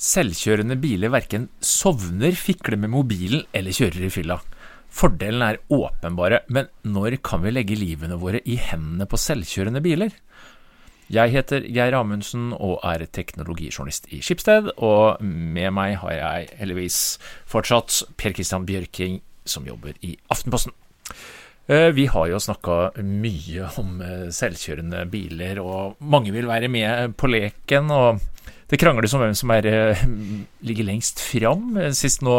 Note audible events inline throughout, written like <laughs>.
Selvkjørende biler verken sovner, fikler med mobilen eller kjører i fylla. Fordelen er åpenbare, men når kan vi legge livene våre i hendene på selvkjørende biler? Jeg heter Geir Amundsen og er teknologijournalist i Skipsted, og med meg har jeg heldigvis fortsatt Per Christian Bjørking, som jobber i Aftenposten. Eh, vi har jo snakka mye om eh, selvkjørende biler, og mange vil være med på leken. og det krangles om hvem som er, eh, <laughs> ligger lengst fram. Sist nå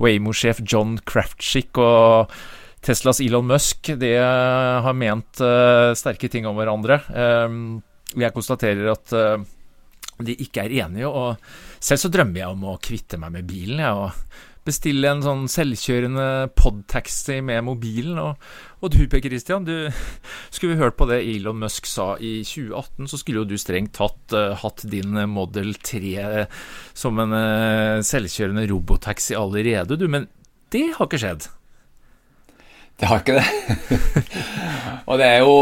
Waymo-sjef John Craftschick og Teslas Elon Musk de har ment uh, sterke ting om hverandre. Um, jeg konstaterer at uh, de ikke er enige, og selv så drømmer jeg om å kvitte meg med bilen. Jeg, og bestille en sånn selvkjørende podtaxi med mobilen. Og, og du Per Christian, du <laughs> skulle vi hørt på det Elon Musk sa i 2018, så skulle jo du strengt tatt uh, hatt din Model 3 som en uh, selvkjørende robotaxi allerede, du. Men det har ikke skjedd. Det har ikke det. <laughs> og det er jo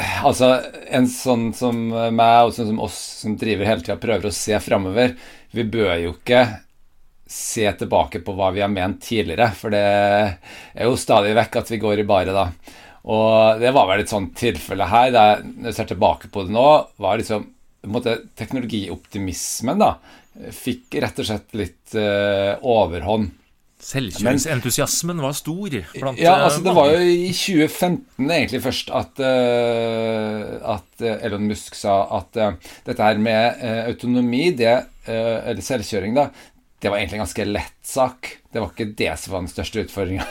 Altså, en sånn som meg og sånn som oss som driver hele tida prøver å se framover, vi bør jo ikke se tilbake på hva vi har ment tidligere, for det er jo stadig vekk at vi går i bare da. Og det var vel et sånt tilfelle her, der, når jeg ser tilbake på det nå, var liksom måte, teknologioptimismen da, fikk rett og slett litt uh, overhånd. Selvkjøringsentusiasmen var stor blant Ja, eh, altså det var jo i 2015 egentlig først at, uh, at Elon Musk sa at uh, dette her med autonomi, det, eller selvkjøring, da, det var egentlig en ganske lett sak. Det var ikke det som var den største utfordringa.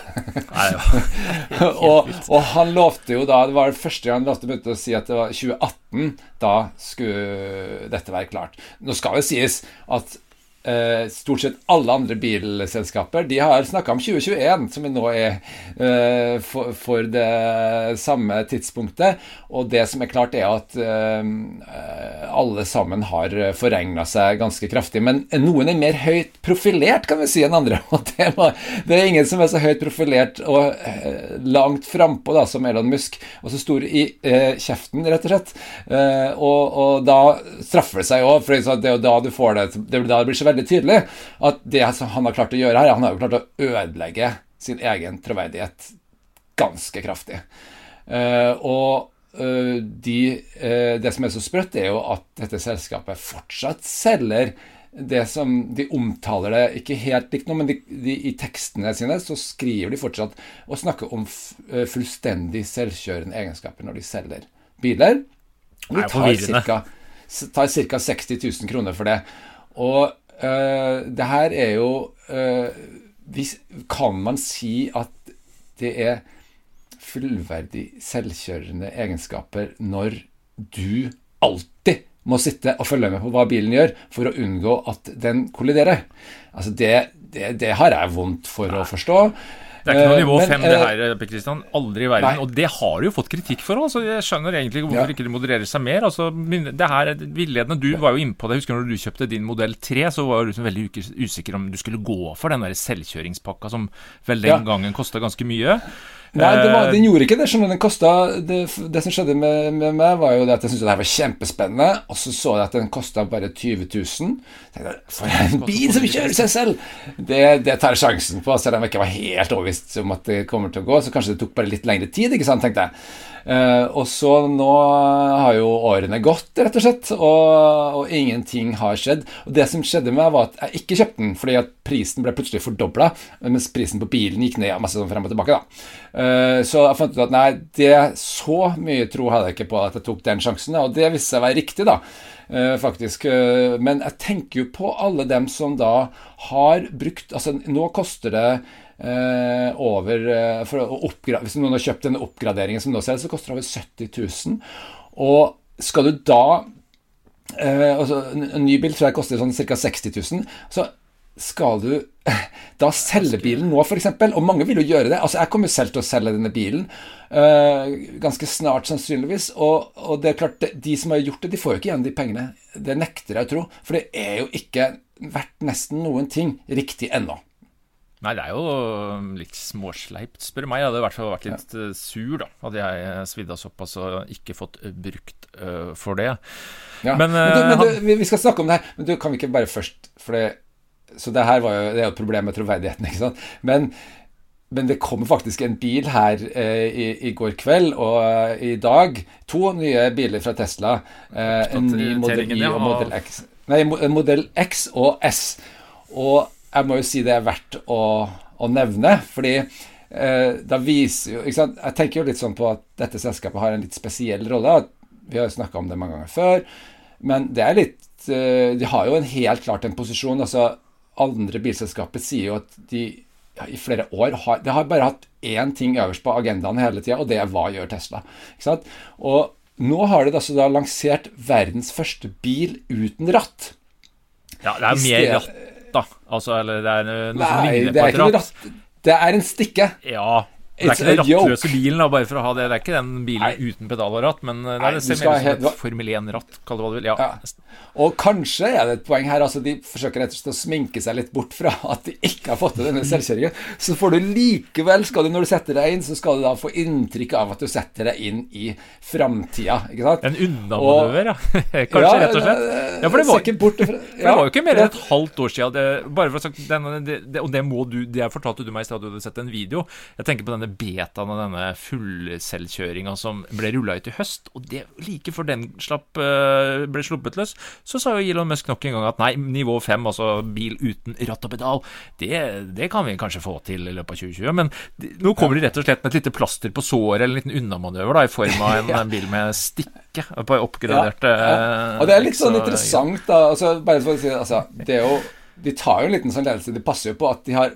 <laughs> og, og, han lovte jo da Det var det første gang han lovte begynte å si at det var 2018. Da skulle dette være klart. Nå skal det sies at Uh, stort sett alle andre bilselskaper De har snakka om 2021, som vi nå er uh, for, for, det samme tidspunktet. Og det som er klart, er at uh, alle sammen har forregna seg ganske kraftig. Men noen er mer høyt profilert, kan vi si, enn andre. <laughs> Og det, er ingen som er så høyt profilert og langt frampå som Elon Musk, og så stor i kjeften, rett og slett. Og, og, da straffer det seg òg, for det er jo da du får det Det, da blir så veldig tydelig at det han har klart å gjøre her, han har jo klart å ødelegge sin egen troverdighet ganske kraftig. Eh, og de, uh, det som er så sprøtt, er jo at dette selskapet fortsatt selger det som De omtaler det ikke helt likt nå, men de, de, i tekstene sine så skriver de fortsatt og snakker om fullstendig selvkjørende egenskaper når de selger biler. Og de tar ca. 60 000 kroner for det. Og øh, det her er jo øh, Kan man si at det er fullverdig selvkjørende egenskaper når du alltid må sitte og følge med på hva bilen gjør, for å unngå at den kolliderer? Altså det, det, det har jeg vondt for å forstå. Det er ikke noe nivå eh, fem, det eh, her, Per Kristian. Aldri i verden. Nei. Og det har du jo fått kritikk for. Altså. Jeg skjønner egentlig hvorfor ja. ikke det modererer seg mer. Altså, det her villedende. Du var jo inne på det. Jeg husker når du kjøpte din modell 3, så var du liksom veldig usikker om du skulle gå for den der selvkjøringspakka som vel den ja. gangen kosta ganske mye. Nei, var, den gjorde ikke det. skjønner den kosta, det, det, som skjedde med, med, meg, var jo det at jeg syntes det her var kjempespennende. Og så så jeg at den kosta bare 20 000. Tenkte, For en bil som kjører seg selv! Det, det tar jeg sjansen på, selv om jeg ikke var helt overbevist om at det kommer til å gå. Så kanskje det tok bare litt lengre tid, ikke sant, tenkte jeg. Uh, og så nå har jo årene gått, rett og slett, og, og, ingenting har skjedd. Og det som skjedde med meg, var at jeg ikke kjøpte den, fordi at prisen ble plutselig fordobla, mens prisen på bilen gikk ned masse sånn frem og tilbake. da. Uh, så jeg fant ut at nei, det så mye tro hadde jeg ikke på at jeg tok den sjansen, og det viste seg å være riktig, da. Uh, faktisk. men jeg tenker jo på alle dem som da har brukt Altså, nå koster det Eh, over eh, å Hvis noen har kjøpt denne oppgraderingen som nå selges, så koster det over 70 000. Og skal du da eh, altså, En ny bil tror jeg koster sånn ca. 60 000. Så skal du <laughs> da selge bilen nå, f.eks., og mange vil jo gjøre det Altså, Jeg kommer selv til å selge denne bilen uh, ganske snart, sannsynligvis. Og, og, det er klart, de som har gjort det, de får jo ikke igjen de pengene. Det nekter jeg å tro. For det er jo ikke verdt nesten noen ting riktig ennå. Nei, det er jo litt småsleipt, spør du meg. Jeg hadde i hvert fall vært litt ja. sur, da. Hadde jeg svidd av såpass og ikke fått brukt uh, for det. Ja. Men, men, du, men du, vi skal snakke om det her, men du kan vi ikke bare først For det Så det her var jo, det er jo et problem med troverdigheten, <laughs> ikke sant. Men men det kommer faktisk en bil her eh, i, i, går kveld og uh, i dag. To nye biler fra Tesla. Eh, en ny Model Y og Model X. Nei, Model X og S. Og jeg må jo si det er verdt å, å nevne, fordi eh, da viser jo Jeg tenker jo litt sånn på at dette selskapet har en litt spesiell rolle. Vi har jo snakka om det mange ganger før. Men det er litt eh, De har jo en helt klart en posisjon. altså Andre bilselskaper sier jo at de ja, i flere år har, Det har bare hatt én ting øverst på agendaen hele tida, og det er hva gjør Tesla? Ikke sant? Og nå har de altså da lansert verdens første bil uten ratt. Ja, det er mer ratt, da. Altså, eller det er noe Nei, som ligner på et ratt. ratt. Det er en stikke. Ja, det er ikke den rattløse bilen, da, bare for å ha det. Det er ikke den bilen Nei. uten pedal og ratt, men det er det ser mer ut som et Formel 1-ratt, kall det hva du vil. Ja. ja. Og kanskje er det et poeng her, altså de forsøker rett og slett å sminke seg litt bort fra at de ikke har fått til denne selvkjøringen. Så får du likevel, skal du når du setter deg inn, så skal du da få inntrykk av at du setter deg inn i framtida, ikke sant? En unnamanøver, ja. <laughs> Kanskje, ja, rett og slett. Ja, for det var, bort fra, <laughs> ja, det var jo ikke mer enn et halvt år siden. Det, bare for å sagt, det, det, og det må du Det fortalte du meg i stad, du hadde sett en video. Jeg tenker på denne betaen av denne fullselvkjøringa som ble rulla ut i høst. Og det like før den slapp, eh, ble sluppet løs, så sa jo Elon Musk nok en gang at nei, nivå 5, altså bil uten ratt og pedal, det, det, kan vi kanskje få til i løpet av 2020. Men nå kommer de rett og slett med et lite plaster på såret, eller en liten unnamanøver, da, i form av en, <laughs> en bil med stikke på oppgraderte ja, ja. Og det er litt sånn interessant, da. Altså, bare for å si altså, det er jo de tar jo en liten sånn ledelse. De passer jo på at de har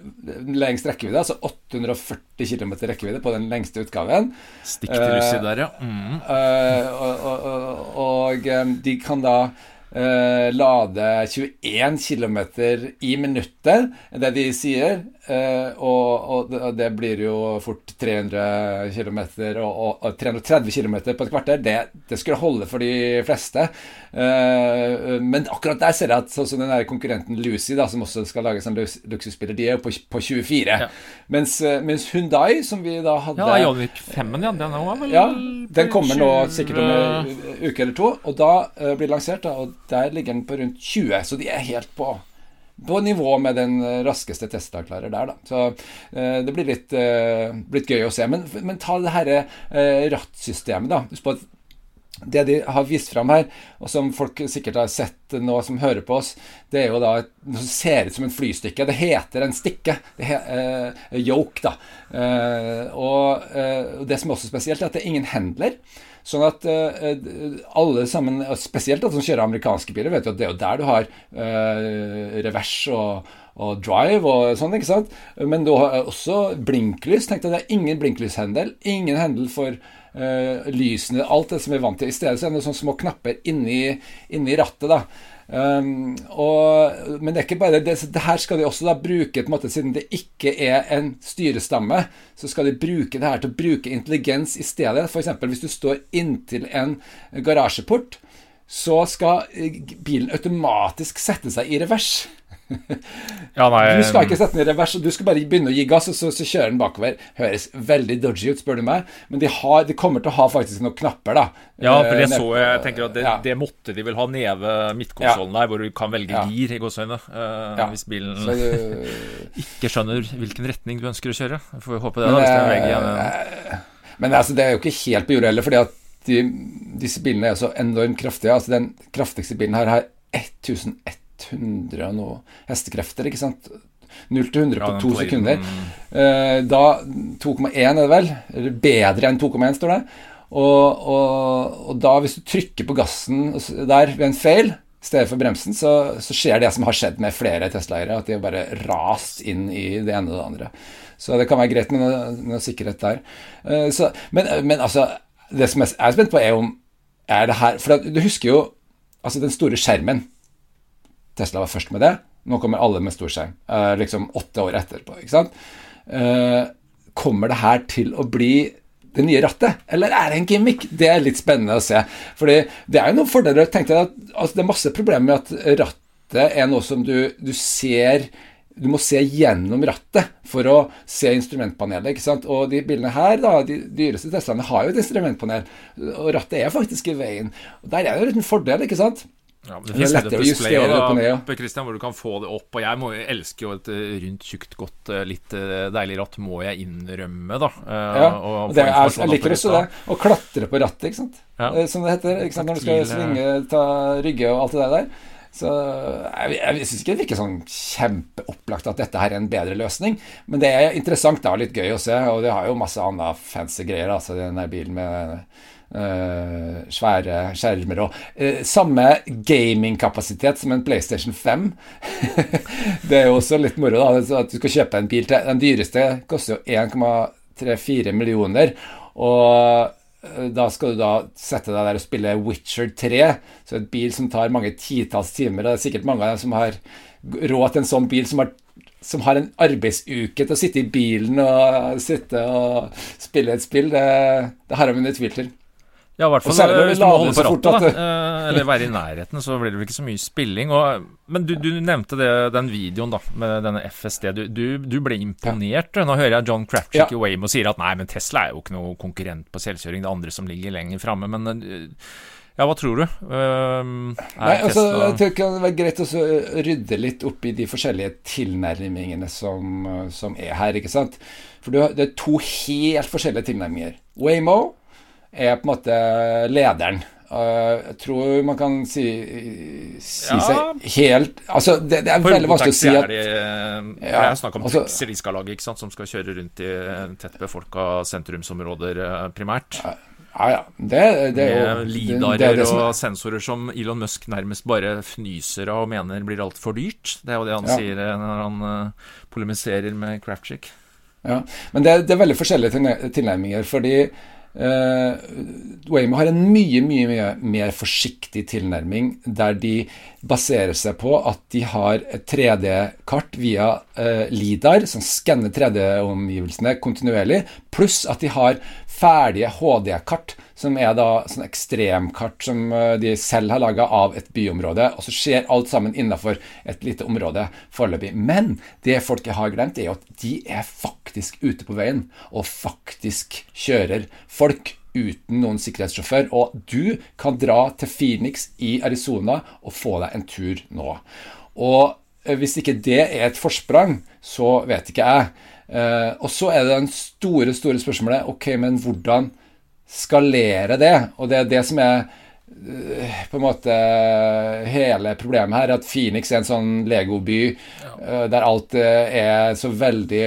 lengst rekkevidde, altså 840 km rekkevidde på den lengste utgaven. Stikk til Lucy uh, der, ja. Mm. Uh, og, og, og, og, de kan da uh, lade 21 km i minuttet, det de sier. Eh, og, og, det blir jo fort 300 km og, og 330 km på et kvarter. Det, det, skulle holde for de fleste. Eh, men akkurat der ser jeg at sånn som den der konkurrenten Lucy, da, som også skal lage sånn luksusspiller, de er jo på, på 24. Ja. Mens, uh, mens, Hundai, som vi da hadde Ja, Janvik 5 ja, den vel Ja, den kommer nå sikkert om en uke eller to. Og da blir det lansert, da, og der ligger den på rundt 20. Så de er helt på på nivå med den raskeste Tesla-klarer der, da. Så eh, det blir litt, eh, litt, gøy å se. Men, men ta det her eh, rattsystemet, da. Husk på at det de har vist fram her, og som folk sikkert har sett nå som hører på oss, det er jo da noe som ser ut som en flystykke. Det heter en stikke. Det heter, eh, yoke, da. Eh, og eh, det som er også spesielt, er at det er ingen handler. Sånn at uh, alle sammen, spesielt de som kjører amerikanske biler, vet jo at det er jo der du har uh, revers og, og, drive og sånn, ikke sant? Men du har også blinklys. Tenkte jeg, det er ingen blinklyshendel. Ingen hendel for uh, lysene, alt det som vi er vant til. I stedet så er det sånne små knapper inni, inni rattet. da Um, og, men det er ikke bare det, det her skal de også da bruke på en måte, Siden det ikke er en styrestamme, så skal de bruke det her til å bruke intelligens i stedet. F.eks. hvis du står inntil en garasjeport, så skal bilen automatisk sette seg i revers. <laughs> ja, nei, du skal ikke sette den i revers, du skal bare begynne å gi gass, og så, så kjører den bakover. Høres veldig dodgy ut, spør du meg, men de, har, de kommer til å ha faktisk noen knapper, da. Ja, for det eh, så jeg tenker at det, ja. det måtte de vel ha nede ved midtkonsollen der, hvor du kan velge ja. gir i gåseøynene. Uh. Hvis bilen du... <laughs> ikke skjønner hvilken retning du ønsker å kjøre. Får vi håpe det, da. Hvis den er vegg igjen. Uh, men altså, det er jo ikke helt på jordet heller, fordi at de, disse bilene er så enormt kraftige. Altså, den kraftigste bilen her har 1100 100 og noe hestekrefter, ikke sant? 0 til 100 på to sekunder. Uh, da 2,1 er det vel? Eller bedre enn 2,1, står det. Og, og, og, da, hvis du trykker på gassen der ved en feil, i stedet for bremsen, så, så skjer det som har skjedd med flere Tesla-eiere, at de har bare rast inn i det ene og det andre. Så det kan være greit med noe, noe sikkerhet der. Uh, så, men, men, altså, det som jeg er spent på, er om er det her For du husker jo altså den store skjermen Tesla var først med det. Nå kommer alle med storskjerm. Uh, liksom åtte år etterpå. ikke sant? Uh, kommer det her til å bli det nye rattet, eller er det en gimmick? Det er litt spennende å se. Fordi det er jo noen fordeler. Tenkte jeg at altså, Det er masse problemer med at rattet er noe som du, du ser du må se gjennom rattet for å se instrumentpanelet. ikke sant? Og de bilene her, da, de dyreste Teslaene, har jo et instrumentpanel. Og rattet er faktisk i veien. Og Der er det en fordel, ikke sant? Ja, det finnes lettere å justere det på ned. Christian, hvor du kan få det opp. Og jeg må, elsker jo et eh, rundt, tjukt, godt, eh, litt eh, deilig ratt, må jeg innrømme, da. Ja, og det er, jeg liker også det. Å klatre på rattet, ikke sant. Ja. Som det heter. ikke sant? Når du skal svinge, ta rygge og alt det der. Så jeg, jeg syns ikke det virker sånn kjempeopplagt at dette her er en bedre løsning. Men det er interessant da, litt gøy å se. Og det har jo masse annet fancy greier. Altså den der bilen med svære skjermer og uh, Samme gamingkapasitet som en PlayStation 5. <laughs> det er jo også litt moro, da. At du skal kjøpe en bil til Den dyreste koster jo 1,34 millioner. Og Eh, da skal du da sette deg der og spille Witcher 3. Så et bil som tar mange titalls timer. Og Det er sikkert mange av dem som har råd til en sånn bil som har, som har en arbeidsuke til å sitte i bilen og sitte og spille et spill. Det, det har jeg mine tvil til. Ja, i hvert fall hvis du må holde på rattet, da, eh, eller være i nærheten, så blir det vel ikke så mye spilling. Og, men du, du, nevnte det, den videoen da, med denne FSD. Du, du, du ble imponert. Nå hører jeg John Crapchick ja. i Waymo sier at nei, men Tesla er jo ikke noe konkurrent på selvkjøring. Det er andre som ligger lenger framme. Men eh, ja, hva tror du? Uh, nei, altså, jeg tror ikke det var greit å rydde litt opp i de forskjellige tilnærmingene som, som er her, ikke sant. For det er to helt forskjellige tilnærminger. Waymo er på en måte lederen. Jeg tror man kan si, si ja. seg helt Altså, det, det er veldig vanskelig å si at de, ja, er snakk om altså, taxier de skal lage, ikke sant, som skal kjøre rundt i tett befolka sentrumsområder eh, primært. Ja, ja. Det, det er jo Lidarer og sensorer som Elon Musk nærmest bare fnyser av og mener blir altfor dyrt. Det er jo det han sier eh, når han polemiserer med Crapchick. Ja, men det, det er veldig forskjellige tilnærminger. fordi Uh, Waymo har en mye, mye, mye mer forsiktig tilnærming, der de baserer seg på at de har et 3D-kart via uh, LIDAR, som skanner 3D-omgivelsene kontinuerlig, pluss at de har ferdige HD-kart, som er da sånn ekstremkart som uh, de selv har laga av et byområde. Og så skjer alt sammen innafor et lite område foreløpig. Men det folk har glemt, er jo at de er faktisk ute på veien, og faktisk kjører folk uten noen sikkerhetssjåfør. Og du kan dra til Phoenix i Arizona og få deg en tur nå. Og eh, hvis ikke det er et forsprang, så vet ikke jeg. Eh, og så er det den store, store spørsmålet ok, men hvordan skalere det? Og det er det som er Eh, på en måte hele problemet her, at Phoenix er en sånn legoby ja. Eh, der alt eh, er så veldig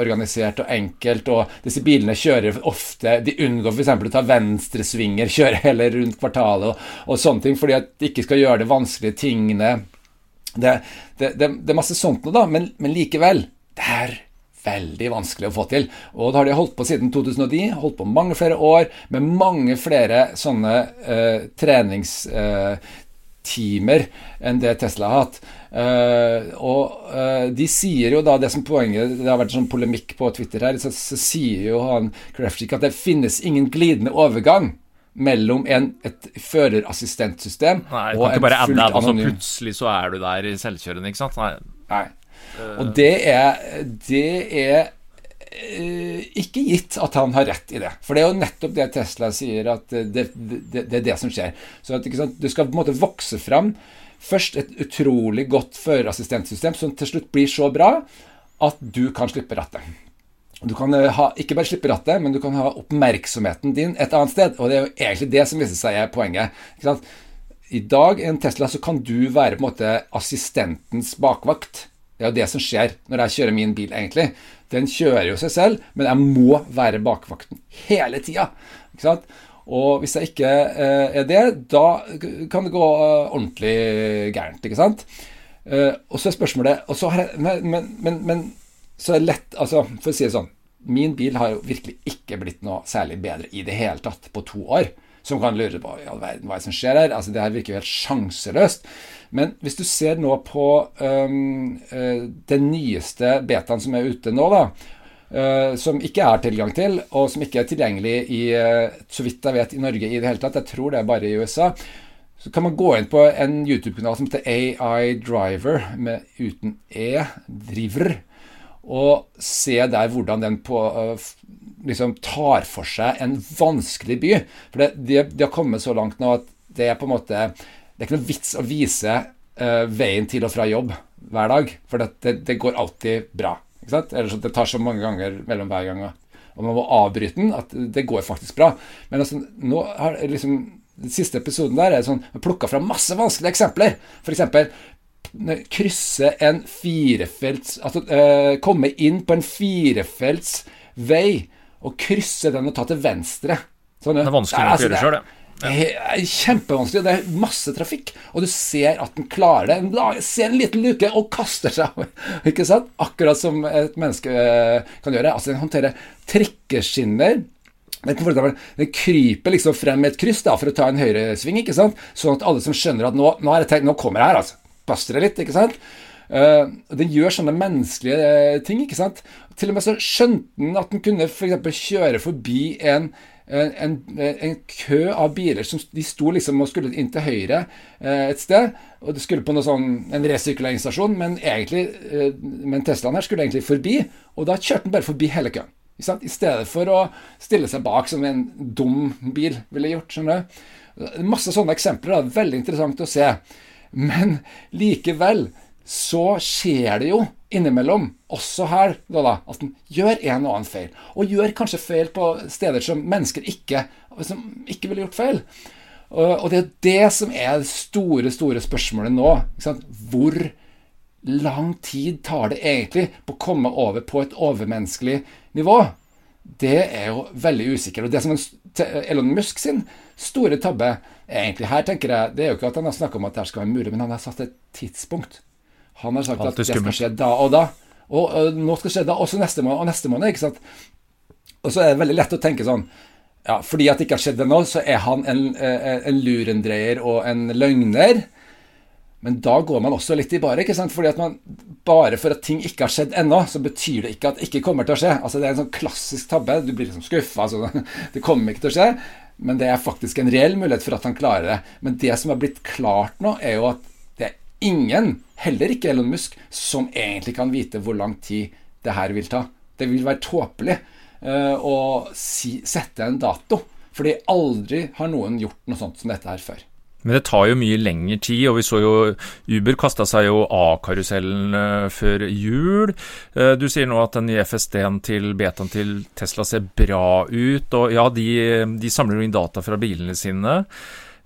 organisert og enkelt, og disse bilene kjører ofte De unngår f.eks. å ta venstresvinger, <laughs> kjøre hele rundt kvartalet og, og, sånne ting, fordi at de ikke skal gjøre det vanskelige tingene. Det, det, det, det er masse sånt noe, da, men, men likevel. Det er veldig vanskelig å få til. Og det har de holdt på siden 2010, holdt på mange flere år med mange flere sånne eh, treningstimer eh, enn det Tesla har hatt. Uh, og uh, de sier jo da det som poenget Det har vært sånn polemikk på Twitter her, så, så sier jo han Crafchick at det finnes ingen glidende overgang mellom en, et førerassistentsystem og en fullt anonym altså plutselig så er du der i selvkjørende, ikke sant? Nei. Nei. Og det er, det er eh, ikke gitt at han har rett i det. For det er jo nettopp det Tesla sier, at det, det, det er det som skjer. Så at, Du skal på en måte vokse fram først et utrolig godt førerassistentsystem som til slutt blir så bra at du kan slippe rattet. Du kan eh, ha, ikke bare slippe rattet, men du kan ha oppmerksomheten din et annet sted. Og det er jo egentlig det som viser seg er poenget. I dag en Tesla så kan du være på en måte assistentens bakvakt. Det er jo det som skjer når jeg kjører min bil, egentlig. Den kjører jo seg selv, men jeg må være bakvakten hele tida. Og hvis jeg ikke eh, er det, da kan det gå eh, ordentlig gærent, ikke sant. Eh, og så er spørsmålet og så har jeg, men, men, men, så er det lett altså, For å si det sånn Min bil har jo virkelig ikke blitt noe særlig bedre i det hele tatt på to år. Som kan lure på i all verden hva som skjer her. Altså, det her virker jo helt sjanseløst. Men hvis du ser nå på um, den nyeste betaen som er ute nå, da, uh, som ikke er tilgang til, og som ikke er tilgjengelig i, uh, så vidt jeg vet, i Norge i det hele tatt, jeg tror det er bare i USA, så kan man gå inn på en YouTube-kanal som heter AI Driver, med uten E, driver, og se der hvordan den på, liksom tar for seg en vanskelig by. For det, de, de, har kommet så langt nå at det er på en måte Det er ikke noe vits å vise uh, veien til og fra jobb hver dag, for det, det, det går alltid bra. Ikke sant? Ellers det tar så mange ganger mellom hver gang. Og man må avbryte den at det går faktisk bra. Men altså, nå har liksom den siste episoden der er sånn plukka fra masse vanskelige eksempler. F.eks. krysse en firefelts Altså uh, komme inn på en firefelts vei og krysse den og ta til venstre. Sånn, det er vanskelig å altså, gjøre sjøl, det. Er kjempevanskelig. Det er masse trafikk, og du ser at den klarer det. Den ser en liten luke og kaster seg over. <laughs> Ikke sant? Akkurat som et menneske eh, kan gjøre. Altså, den håndterer trikkeskinner. Den, kryper liksom frem med et kryss da, for å ta en høyresving, ikke sant? sånn at alle som skjønner at nå, nå, tenkt, nå kommer det her, altså. Pass det litt, ikke sant? Uh, den gjør sånne menneskelige uh, ting, ikke sant? Til og med så skjønte den at den kunne f.eks. kjøre forbi en en, en, kø av biler som de sto liksom og skulle inn til høyre eh, et sted. Og det skulle på noe sånn, en resirkuleringsstasjon, men egentlig, eh, men Teslaen her skulle egentlig forbi. Og da kjørte den bare forbi hele køen. I stedet for å stille seg bak som en dum bil ville gjort. skjønner du? Masse sånne eksempler. Da. Veldig interessant å se. Men likevel så skjer det jo innimellom, også her, da, at en gjør en og annen feil. Og gjør kanskje feil på steder som mennesker ikke, som ikke ville gjort feil. Og det er det som er det store, store spørsmålet nå. Hvor lang tid tar det egentlig på å komme over på et overmenneskelig nivå? Det er jo veldig usikkert. Og det som Elon Musk sin store tabbe egentlig her, tenker jeg, det er jo ikke at han har snakka om at det skal være mulig, men han har satt et tidspunkt. Han har sagt at det skal skje da og da. Og, og nå skal det skje da, også neste måned og neste måned. ikke sant? Og så er det veldig lett å tenke sånn ja, Fordi at det ikke har skjedd ennå, så er han en, en lurendreier og en løgner. Men da går man også litt i bare. ikke sant? Fordi at man, Bare for at ting ikke har skjedd ennå, så betyr det ikke at det ikke kommer til å skje. Altså Det er en sånn klassisk tabbe. Du blir liksom skuffa. Altså, <laughs> det kommer ikke til å skje. Men det er faktisk en reell mulighet for at han klarer det. Men det som har blitt klart nå, er jo at det er ingen heller ikke Elon Musk, som egentlig kan vite hvor lang tid det her vil ta. Det vil være tåpelig uh, å si, sette en dato, fordi aldri har noen gjort noe sånt som dette her før. Men det tar jo mye lengre tid, og vi så jo Uber kasta seg jo av karusellen eh, før jul. Eh, du sier nå at den nye FSD-en til betaen til Tesla ser bra ut, og ja, de, de samler jo inn data fra bilene sine.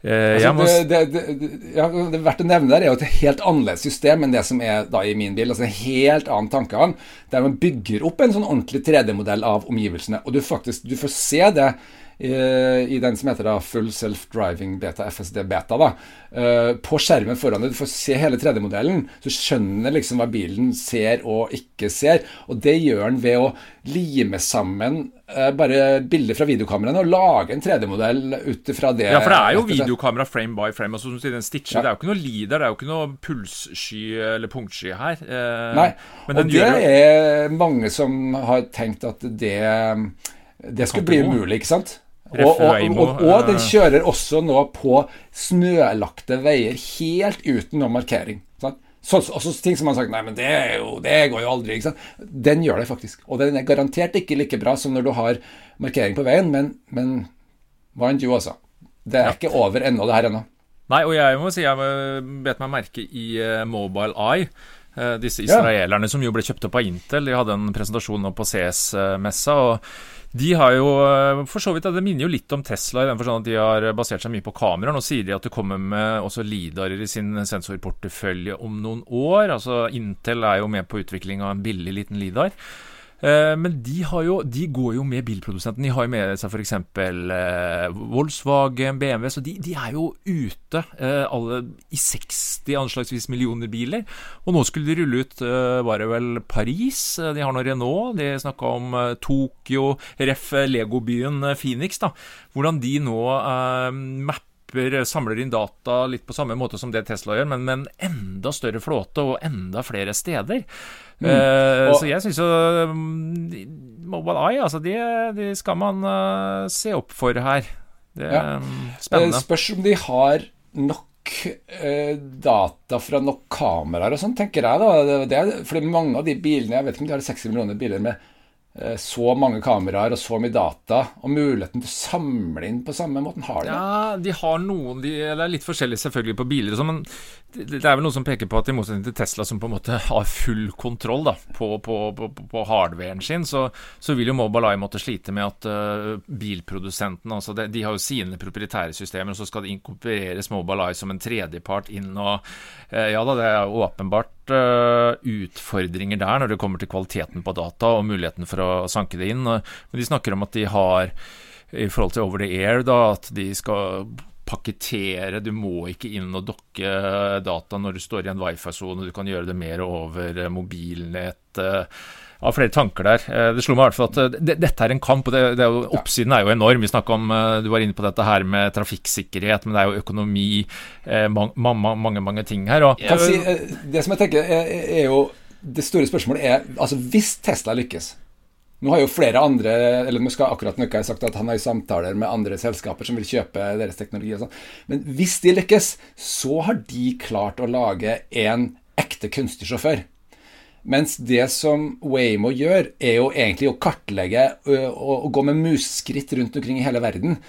Eh, altså, må... det, det, det, ja, det, er verdt å nevne der er jo et helt annerledes system enn det som er da i min bil. altså En helt annen tankegang, der man bygger opp en sånn ordentlig 3D-modell av omgivelsene. Og du faktisk du får se det Eh, i den som heter da Full Self-Driving Beta, FSD Beta. da, eh, På skjermen foran deg. Du får se hele 3D-modellen. Så skjønner liksom hva bilen ser og ikke ser. Og det gjør den ved å lime sammen eh, bare bilder fra videokameraene og lage en 3D-modell ut fra det. Ja, for det er jo videokamera frame by frame. Altså, som du den stitcher, ja. Det er jo ikke noe leader, det er jo ikke noe pulssky eller punktsky her. Nei, og det jo... er mange som har tenkt at det, det skulle bli umulig, ikke sant? Og, og, og, og, den kjører også nå på snølagte veier, helt uten noe markering. Sant? Så, også ting som man har sagt Nei, men det, jo, det går jo aldri. Den gjør det faktisk. Og den er garantert ikke like bra som når du har markering på veien, men, men mind you, altså. Det er ja. ikke over ennå, det her ennå. Nei, og jeg må si jeg bet meg merke i uh, Mobile Eye. Uh, disse israelerne ja. som jo ble kjøpt opp av Intel. De hadde en presentasjon nå på CS-messa. og de har jo eh, for så vidt, Det minner jo litt om Tesla i den forstand at de har basert seg mye på kameraer. Nå sier de at det kommer med også lidarer i sin sensorportefølje om noen år. altså Intel er jo med på utvikling av en billig liten lidar. Eh, men de, jo, de, går jo med bilprodusenten. De har jo med seg f.eks. Eh, Volkswagen, BMW. Så de, de er jo ute eh, alle i 60 anslagsvis millioner biler. Og nå skulle de rulle ut var det vel Paris. De har nå Renault. De snakka om Tokyo, ref. legobyen Phoenix. da, Hvordan de nå mapper samler inn data litt på samme måte som det Tesla gjør, men med en enda større flåte og enda flere steder. Mm. Uh, og, så jeg syns jo um, Mobile Eye, altså, de, de skal man uh, se opp for her. Det er ja. spennende. Spørs om de har nok eh, data fra nok kameraer og sånn, tenker jeg. da. Det, fordi mange av de bilene, jeg vet ikke om de har 60 millioner biler med Eh, så mange kameraer og så mye data, og muligheten til å samle inn på samme måten, har de det? Ja, de har noen de, Det er litt forskjellig selvfølgelig på biler sånn, men det, er vel noen som peker på at i motsetning til Tesla, som på en måte har full kontroll da, på, på, på, på hardwaren sin, så, så, vil jo Mobileye måtte slite med at uh, bilprodusentene altså de, de, har jo sine proprietære systemer, og så skal det inkorporeres Mobileye som en tredjepart inn. og uh, Ja da, det er åpenbart uh, utfordringer der når det kommer til kvaliteten på data og muligheten for å sanke det inn. Men de snakker om at de har, i forhold til over the air, da, at de skal pakkettere. Du må ikke inn og dokke data når du står i en wifi-sone. Du kan gjøre det mer over mobilnett. Jeg har flere tanker der. Det slo meg i hvert fall at det, dette er en kamp, og det, det er jo, oppsiden er jo enorm. Vi om, Du var inne på dette her med trafikksikkerhet, men det er jo økonomi, mange, mange, mange ting her. Og, si, det som jeg tenker er, er jo Det store spørsmålet er altså hvis Tesla lykkes nå har jo flere andre eller nå skal akkurat Nøkka sagt at han har samtaler med andre selskaper som vil kjøpe deres teknologi. og sånn. Men hvis de lykkes, så har de klart å lage en ekte kunstig sjåfør. Mens det som Waymo gjør, er jo egentlig å kartlegge og, og gå med museskritt rundt omkring i hele verden.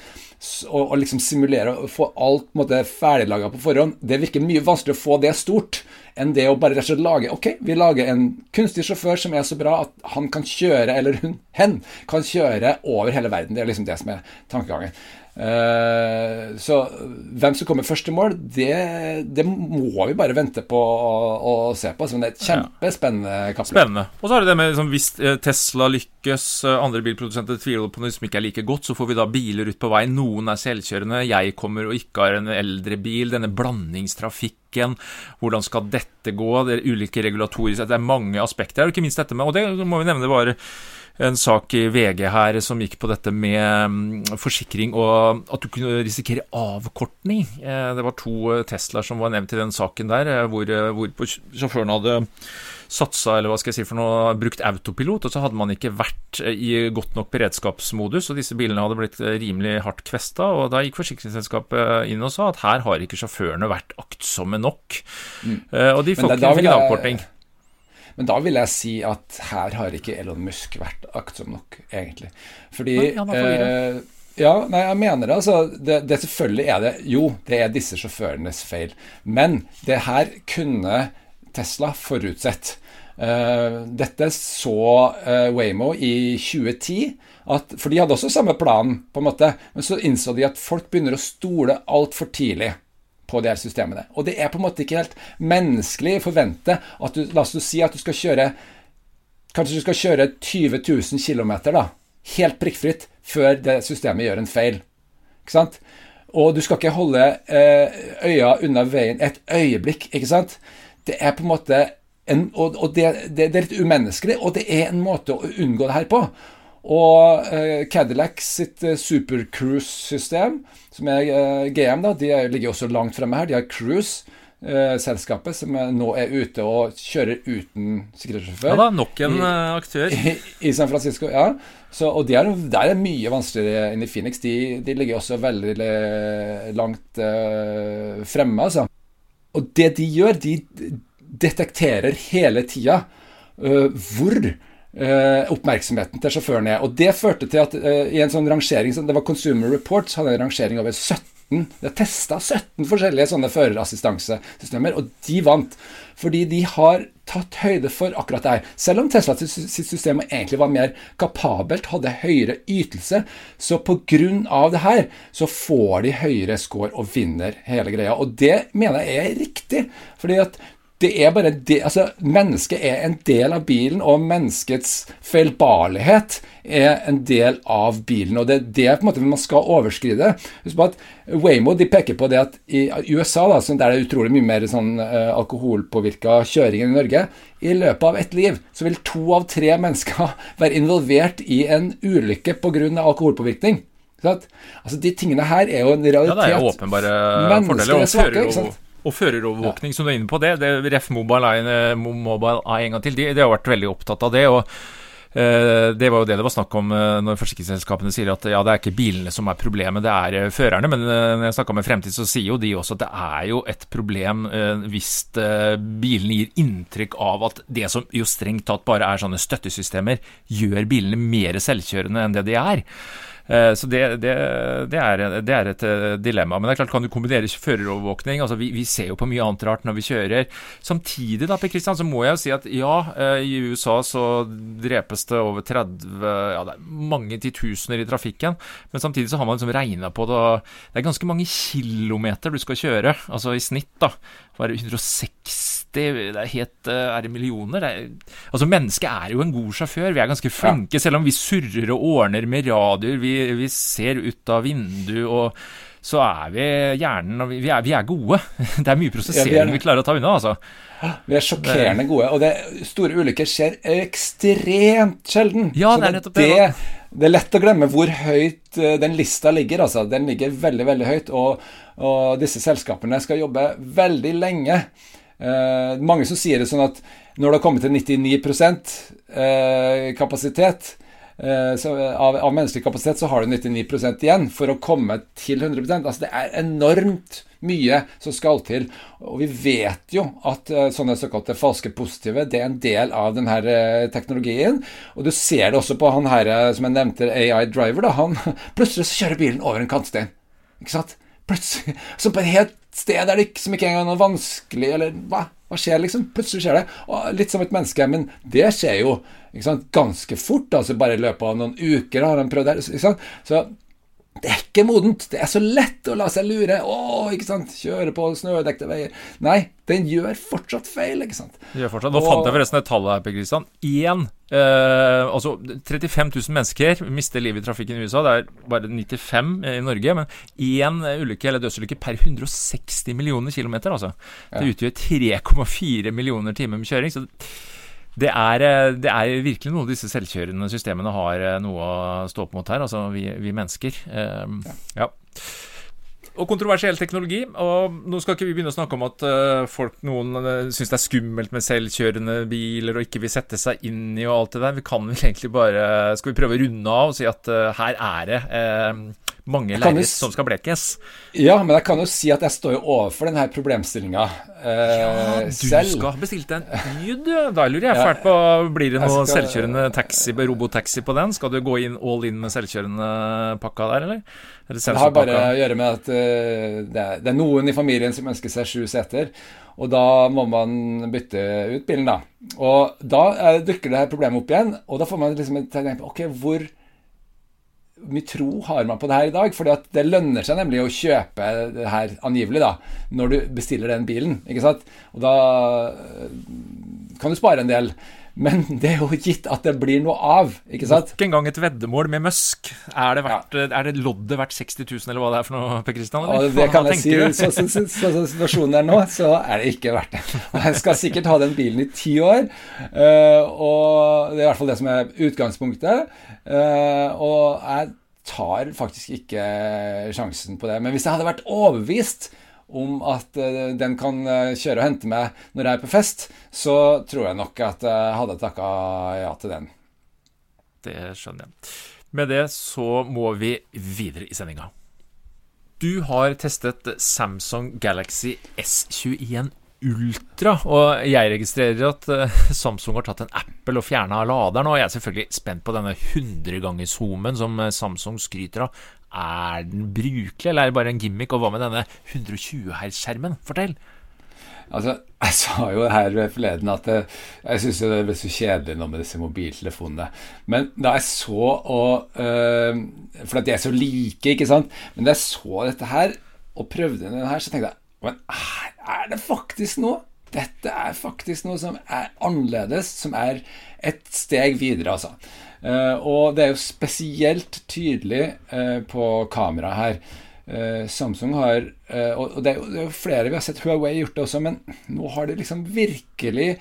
Og, og liksom simulere og få alt ferdiglaga på forhånd. Det virker mye vanskeligere å få det stort enn det å bare rett og slett lage Ok, vi lager en kunstig sjåfør som er så bra at han kan kjøre, eller hun, hen, kan kjøre over hele verden. Det er liksom det som er tankegangen. Uh, så hvem som kommer først i mål, det, det, må vi bare vente på å, å se på. Så det er et kjempespennende kappløp. Spennende. Og så har du det med liksom, hvis eh, Tesla lykkes, eh, andre bilprodusenter tviler på noe som ikke er like godt, så får vi da biler ut på vei. Noen er selvkjørende, jeg kommer og ikke har en eldre bil. Denne blandingstrafikken, hvordan skal dette gå? Det er ulike regulatoriske Det er mange aspekter her, og ikke minst dette med Og det må vi nevne bare en sak i VG her som gikk på dette med mm, forsikring og at du kunne risikere avkortning. Eh, det var to eh, Teslaer som var nevnt i den saken der, eh, hvor, hvor sjåføren hadde satsa, eller hva skal jeg si for noe, brukt autopilot, og så hadde man ikke vært i godt nok beredskapsmodus, og disse bilene hadde blitt rimelig hardt kvesta, og da gikk forsikringsselskapet inn og sa at her har ikke sjåførene vært aktsomme nok. Mm. Og de får ikke en avkorting. Men da vil jeg si at her har ikke Elon Musk vært aktsom nok, egentlig. Fordi eh, ja, nei, jeg mener det. altså, det, det, Selvfølgelig er det Jo, det er disse sjåførenes feil. Men det her kunne Tesla forutsett. Uh, dette så uh, Waymo i 2010, at, for de hadde også samme plan, på en måte, men så innså de at folk begynner å stole altfor tidlig på de her systemene. Og det er på en måte ikke helt menneskelig å forvente at du La oss si at du skal kjøre Kanskje du skal kjøre 20 000 km, da, helt prikkfritt, før det systemet gjør en feil. Ikke sant? Og du skal ikke holde eh, øya unna veien et øyeblikk, ikke sant? Det er på en måte en, og, og det, det, det, er litt umenneskelig, og det er en måte å unngå det her på. Og eh, Cadillac sitt eh, supercruise-system, som er eh, GM, da, de ligger også langt fremme her. De har Cruise. Eh, selskapet som nå er ute og kjører uten sikkerhetssjåfør. Ja da, nok en i, aktør. I, <laughs> I, San Francisco, ja. Så, og de er, der er mye vanskeligere enn i Phoenix. De, de ligger også veldig langt uh, fremme, altså. Og det de gjør, de detekterer hele tida uh, hvor oppmerksomheten til sjåføren er. Og det førte til at uh, i en sånn rangering Det var Consumer Reports hadde en rangering over 17 Det testa 17 forskjellige sånne førerassistansesystemer, og de vant. Fordi de har tatt høyde for akkurat det her. Selv om Tesla sitt system egentlig var mer kapabelt, hadde høyere ytelse, så pga. det her så får de høyere score og vinner hele greia. Og det mener jeg er riktig. fordi at det er bare det, altså, Mennesket er en del av bilen, og menneskets feilbarlighet er en del av bilen. og Det er det på en måte man skal overskride. Husk på at Waymo de peker på det at i USA, da, der det er utrolig mye mer sånn, uh, alkoholpåvirka kjøring enn i Norge, i løpet av ett liv så vil to av tre mennesker <laughs> være involvert i en ulykke pga. alkoholpåvirkning. Altså, De tingene her er jo en realitet. Ja, det er åpenbare fordeler. Og fører jo og førerovervåkning, ja. som du er inne på det, det Ref Eye, Mobile Eye en gang til, de, de, har vært veldig opptatt av det. og Eh, det var jo det det var snakk om eh, når forsikringsselskapene sier at ja, det er ikke bilene som er problemet, det er eh, førerne. Men når jeg snakka med Fremtid, så sier jo de også at det er jo et problem hvis bilene gir inntrykk av at det som jo strengt tatt bare er sånne støttesystemer, gjør bilene mer selvkjørende enn det de er. Eh, så det, det, det, er, det, er, et eh, dilemma. Men det er klart, kan du kombinere førerovervåkning? Altså, vi, vi, ser jo på mye annet rart når vi kjører. Samtidig da, Per Kristian, så må jeg jo si at ja, eh, i USA så drepes det over 30 Ja, det er mange titusener i trafikken. Men samtidig så har man liksom regna på det. Det er ganske mange kilometer du skal kjøre. Altså i snitt, da. Bare 160 det er helt Er det millioner? Det er, altså, mennesket er jo en god sjåfør. Vi er ganske flinke, ja. selv om vi surrer og ordner med radioer. Vi, vi ser ut av vinduet, og så er vi hjernen vi, vi, er, vi er, gode. <laughs> Det er mye prosessering ja, vi, vi, klarer å ta unna, altså. Vi er sjokkerende gode, og det, store ulykker skjer ekstremt sjelden. Ja, det er nettopp det. det. Det er lett å glemme hvor høyt eh, den lista ligger. altså. Den ligger veldig, veldig høyt. Og, og disse selskapene skal jobbe veldig lenge. Eh, mange som sier det sånn at når det har kommet til 99 eh, kapasitet så, av, av, menneskelig kapasitet, så har du 99% igjen for å komme til 100% Altså Det er enormt mye som skal til. Og vi vet jo at uh, sånne såkalte falske positive det er en del av denne uh, teknologien. Og du ser det også på han her som jeg nevnte, AI Driver. da, han <laughs> Plutselig så kjører bilen over en kantstein. Ikke sant? Plutselig, <laughs> Så på et helt sted er det ikke, som ikke engang er noe vanskelig, eller hva? Hva skjer, liksom? Plutselig skjer det. Og litt som et menneske, men det skjer jo ganske fort. altså Bare i løpet av noen uker har han prøvd det. Så det er ikke modent. Det er så lett å la seg lure. Å, ikke sant. Kjøre på snødekte veier. Nei, den gjør fortsatt feil, ikke sant. Gjør fortsatt. Nå og, fant jeg forresten et tall her, Per Kristian. Én eh, Altså 35 000 mennesker mister livet i trafikken i USA. Det er bare 95 i Norge. Men én ulykke eller dødsulykke per 160 millioner kilometer, altså. Det utgjør 3,4 millioner timer med kjøring. så det er, eh, det er, virkelig noe disse selvkjørende systemene har eh, noe å stå opp mot her, altså vi, vi mennesker. Um, ja. ja. Og kontroversiell teknologi. Og nå skal ikke vi begynne å snakke om at uh, folk, noen uh, syns det er skummelt med selvkjørende biler og ikke vil sette seg inn i og alt det der. Vi kan vel egentlig bare Skal vi prøve å runde av og si at uh, her er det mange lerret som skal blekes. Ja, men jeg kan jo si at jeg står jo overfor denne problemstillinga eh, ja, du selv. skal ha bestilt en ny, du. Da lurer jeg fælt på Blir det noe skal, selvkjørende taxi, robotaxi på den? Skal du gå inn all in med selvkjørende pakka der, eller? Det har bare å gjøre med at uh, det, er, det, er, noen i familien som ønsker seg sju seter. Og da må man bytte ut bilen, da. Og da uh, dukker det her problemet opp igjen. Og da får man liksom tenke på Ok, hvor mye tro har man på det her i dag? Fordi at det lønner seg nemlig å kjøpe det her angivelig da, når du bestiller den bilen. ikke sant? Og da eh, kan du spare en del. Men det er jo gitt at det blir noe av. ikke sant? Nok en gang et veddemål med Musk. Er det, verdt, ja. er det loddet verdt 60 000, eller hva det er for noe, Per Kristian? Ja, det kan jeg si. Sånn så, så, så, situasjonen er nå, så er det ikke verdt det. Jeg skal sikkert ha den bilen i ti år, uh, og det er i hvert fall det som er utgangspunktet. Uh, og jeg tar faktisk ikke sjansen på det. Men hvis jeg hadde vært overbevist om at uh, den kan uh, kjøre og hente meg når jeg er på fest, så tror jeg nok at jeg hadde takka ja til den. Det skjønner jeg. Med det så må vi videre i sendinga. Du har testet Samsung Galaxy S21 Ultra, og jeg registrerer at Samsung har tatt en Apple og fjerna laderen, og jeg er selvfølgelig spent på denne 100-gangerszoomen som Samsung skryter av. Er den brukelig, eller er det bare en gimmick? Og hva med denne 120 Hz-skjermen? Fortell! Altså, Jeg sa jo her forleden at jeg, jeg syns det ble så kjedelig nå med disse mobiltelefonene. Men da jeg så og øh, For at de er så like, ikke sant. Men da jeg så dette her, og prøvde den her, så tenkte jeg Men er det faktisk noe? Dette er faktisk noe som er annerledes, som er et steg videre, altså. Uh, og det er jo spesielt tydelig uh, på kameraet her. Uh, Samsung har Og det er, jo, er, flere vi har sett Huawei gjort det også, men nå har de liksom virkelig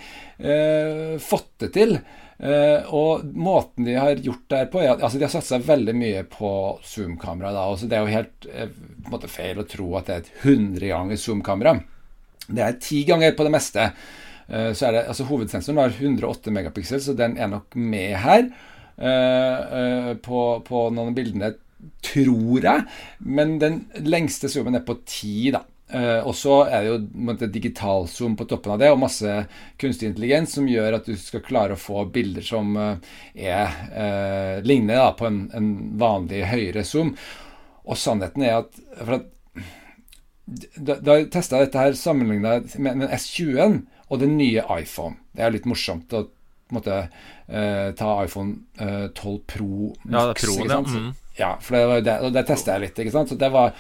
fått det til. og måten de har gjort det her på at, altså De har satsa veldig mye på zoom-kamera. Det er jo helt måte feil å tro at det er et 100 ganger zoom-kamera. Det er ti ganger på det meste. Eh, så er det, altså Hovedsensoren har 108 megapiksel, så den er nok med her. På, på noen av bildene, tror jeg. Men den lengste zoomen er på 10, da. Uh, og så er det jo digitalzoom på toppen av det, og masse kunstig intelligens som gjør at du skal klare å få bilder som er, ligner da, på en, en, vanlig høyere zoom. Og sannheten er at, at Da, da jeg testa dette her sammenligna med, med S20-en og den nye iPhone Det er litt morsomt å måtte, ta iPhone 12 Pro Max. Ja, ja. Mm. ja. For det, det, det testa jeg litt, ikke sant. Så det var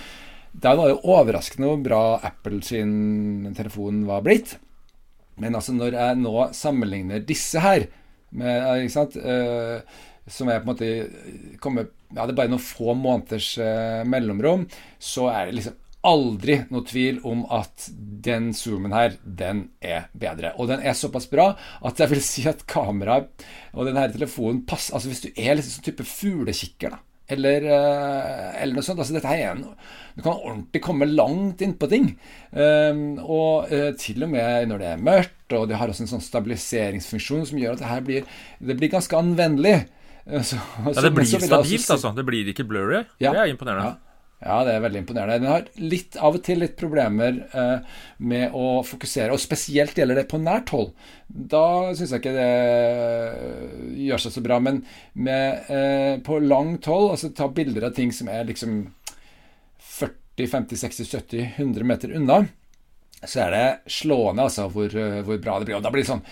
det var jo overraskende hvor bra Apple sin telefon var blitt. Men altså når jeg nå sammenligner disse her med, ikke sant, uh, som er på en måte kommer, ja, Det er bare noen få måneders uh, mellomrom, så er det liksom aldri noe tvil om at den zoomen her, den er bedre. Og den er såpass bra at jeg vil si at kameraet og denne telefonen passer Altså hvis du er liksom sånn type fuglekikker, da eller, eh, eller, noe sånt. Altså, dette her er en, Du kan ordentlig komme langt inn på ting. Um, og uh, til og med når det er mørkt, og det har også en sånn stabiliseringsfunksjon som gjør at det her blir, det blir ganske anvendelig. Uh, så, ja, det blir stabilt, altså. Det blir ikke blurry. Ja, det er imponerende. Ja. Ja, det er veldig imponerende. Den har litt, av og til litt problemer eh, med å fokusere, og spesielt gjelder det på nært hold. Da syns jeg ikke det eh, gjør seg så bra. Men med, eh, på langt hold, altså ta bilder av ting som er liksom 40, 50, 60, 70, 100 meter unna, så er det slående altså hvor, eh, hvor bra det blir. Og da blir det sånn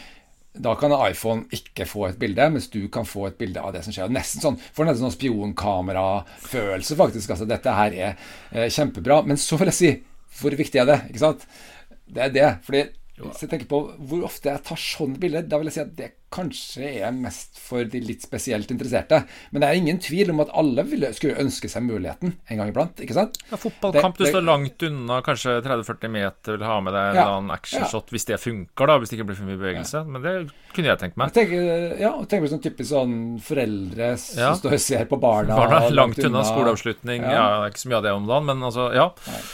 da kan iPhone ikke få et bilde, mens du kan få et bilde av det som skjer. Nesten sånn, Får nesten sånn spionkamerafølelse, faktisk. Altså, dette her er eh, kjempebra. Men så vil jeg si, hvor viktig er det? Ikke sant? Det er det. fordi hvis jeg tenker på hvor ofte jeg tar sånne bilder, da vil jeg si at det kanskje er mest for de litt spesielt interesserte. Men det er ingen tvil om at alle ville, skulle ønske seg muligheten en gang iblant. ikke sant? Ja, Fotballkamp, det, det, du står langt unna, kanskje 30-40 meter, vil ha med deg ja, eller actionshot ja. hvis det funker, da, hvis det ikke blir for mye bevegelse. Ja. Men det kunne jeg tenkt meg. Jeg tenker, ja, og tenk på sånn typisk sånn foreldre som står og ser på barna. Barna langt, unna, unna skoleavslutning. Ja. det er ikke så mye av det om dagen, men altså, ja. Nei.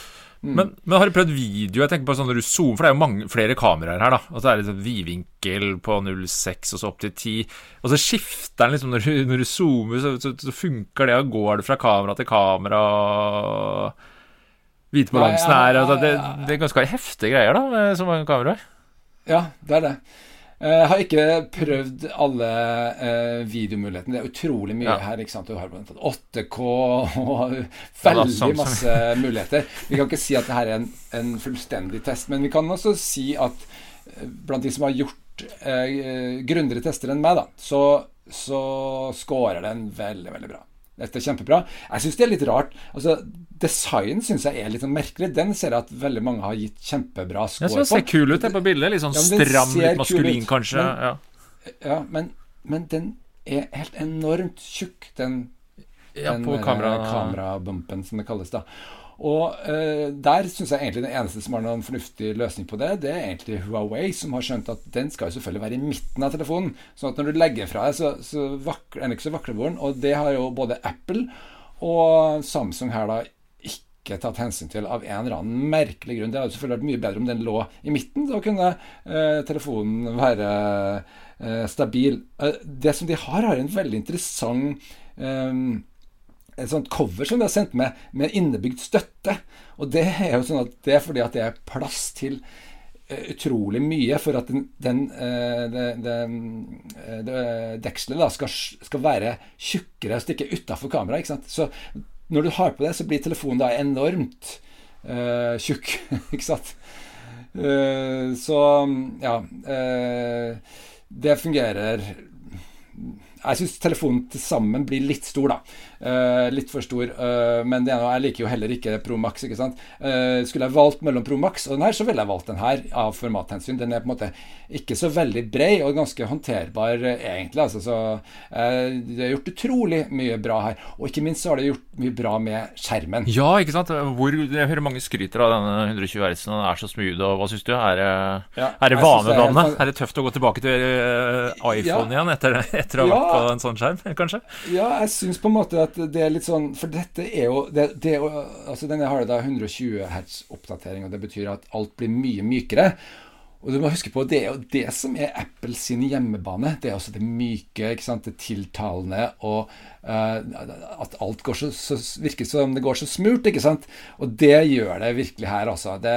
Mm. Men, men, har du prøvd video? Jeg tenker på sånn når du zoomer, For det er jo mange, flere kameraer her. da Og så er det sånn vidvinkel på 06 og så opp til 10. Og så skifter den liksom Når du, når du zoomer, så, så, så, funker det. Og går det fra kamera til kamera. Hvitebalansen her altså, det, det, er ganske heftige greier, da, med så mange kameraer. Ja, det er det. Jeg eh, har ikke prøvd alle eh, videomulighetene. Det er utrolig mye ja. her. ikke sant? Du har 8K og veldig masse muligheter. Vi kan ikke si at dette er en, en, fullstendig test, men vi kan også si at uh, blant de som har gjort eh, grundigere tester enn meg, da, så, så scorer den veldig, veldig bra. Dette er kjempebra. Jeg syns det er litt rart. Altså, Design syns jeg er litt sånn merkelig. Den ser jeg at veldig mange har gitt kjempebra score på. Den ser kul ut på bildet. Litt sånn ja, stram, litt maskulin, kanskje. Men, ja, ja men, men, den er helt enormt tjukk, den, ja, på eh, kamera... kamerabumpen, som det kalles. da og eh, der syns jeg egentlig den eneste som har noen fornuftig løsning på det, det er egentlig Huawei, som har skjønt at den skal jo selvfølgelig være i midten av telefonen. Sånn at når du legger fra deg, så, så vakler den ikke så vaklevoren. Og det har jo både Apple og Samsung her da ikke tatt hensyn til av en eller annen merkelig grunn. Det hadde selvfølgelig vært mye bedre om den lå i midten. Da kunne eh, telefonen være eh, stabil. det som de har, har en veldig interessant um, et sånt cover som de har sendt med, med innebygd støtte. Og det er jo sånn at det er fordi at det er plass til uh, utrolig mye for at den, den, uh, det, det, uh, det dekselet skal, skal, være tjukkere og stikke utafor kameraet. Så når du har på det, så blir telefonen da enormt tjukk. <laughs> ikke sant? så ja Det fungerer jeg syns telefonen til sammen blir litt stor, da. Uh, litt for stor. Uh, men det, jeg liker jo heller ikke Pro Max. ikke sant? Uh, skulle jeg valgt mellom Pro Max og den her, så ville jeg valgt den her av formathensyn. Den er på en måte ikke så veldig brei og ganske håndterbar, egentlig. Altså, så det er gjort utrolig mye bra her. Og ikke minst så har det gjort mye bra med skjermen. Ja, ikke sant. Hvor, jeg hører mange skryter av denne 120 Hz. Den er så smooth. og Hva syns du? Er ja, er det vanedannende? Er, er, det tøft å gå tilbake til iPhone ja. igjen etter, etter å ha vært på en sånn skjerm, kanskje? Ja, jeg syns på en måte at det er litt sånn For dette er jo det, det altså Denne har da 120 hertz oppdatering, og det betyr at alt blir mye mykere. Og du må huske på, Det er jo det som er Apple sin hjemmebane. Det er også det myke, ikke sant? det tiltalende, og uh, at alt går så, så, virker som det går så smurt. ikke sant? Og det gjør det virkelig her, altså. Det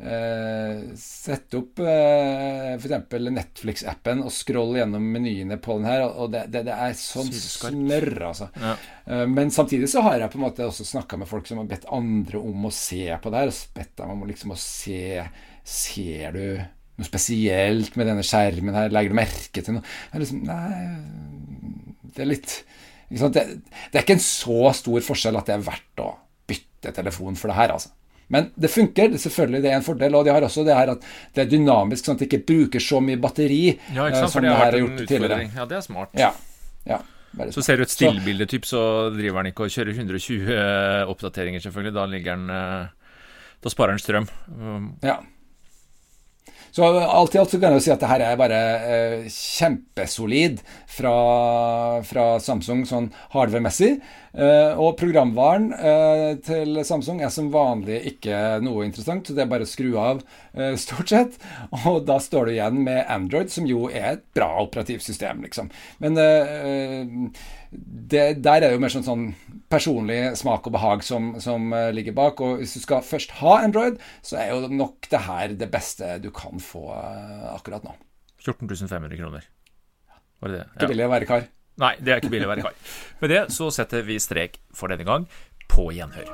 uh, Sett opp uh, f.eks. Netflix-appen og scroll gjennom menyene på den her, og det, det, det er sånn snørr, altså. Ja. Uh, men samtidig så har jeg på en måte også snakka med folk som har bedt andre om å se på det her, og bedt dem om liksom å se Ser du noe spesielt med denne skjermen her? Legger du merke til noe? Det er liksom, nei, det er litt det, det, er ikke en så stor forskjell at det er verdt å bytte telefon for det her, altså. Men det funker. Det selvfølgelig det er en fordel. Og de har også det her at det er dynamisk, sånn at det ikke bruker så mye batteri. Ja, ikke sant, som for det har vært en utfordring. Ja, det er smart. Ja, ja. Så ser du et stillbildetyp, så driver den ikke og kjører 120 oppdateringer, selvfølgelig. Da ligger den eh, Da sparer den strøm. Ja. Så alt i alt så kan jeg jo si at det her er bare eh, kjempesolid fra, fra, Samsung sånn hardware-messig. Eh, og programvaren eh, til Samsung er som vanlig ikke noe interessant, så det er bare å skru av eh, stort sett. <laughs> Og da står du igjen med Android, som jo er et bra operativsystem, liksom. Men det, der er det jo mer sånn, sånn personlig smak og behag som, som, ligger bak. Og hvis du skal først ha Android, så er jo nok det her det beste du kan få akkurat nå. 14 500 kroner. Var det det? Ja. Ikke billig å være kar. Nei, det er ikke billig å være kar. Med det så setter vi strek for denne gang. På gjenhør.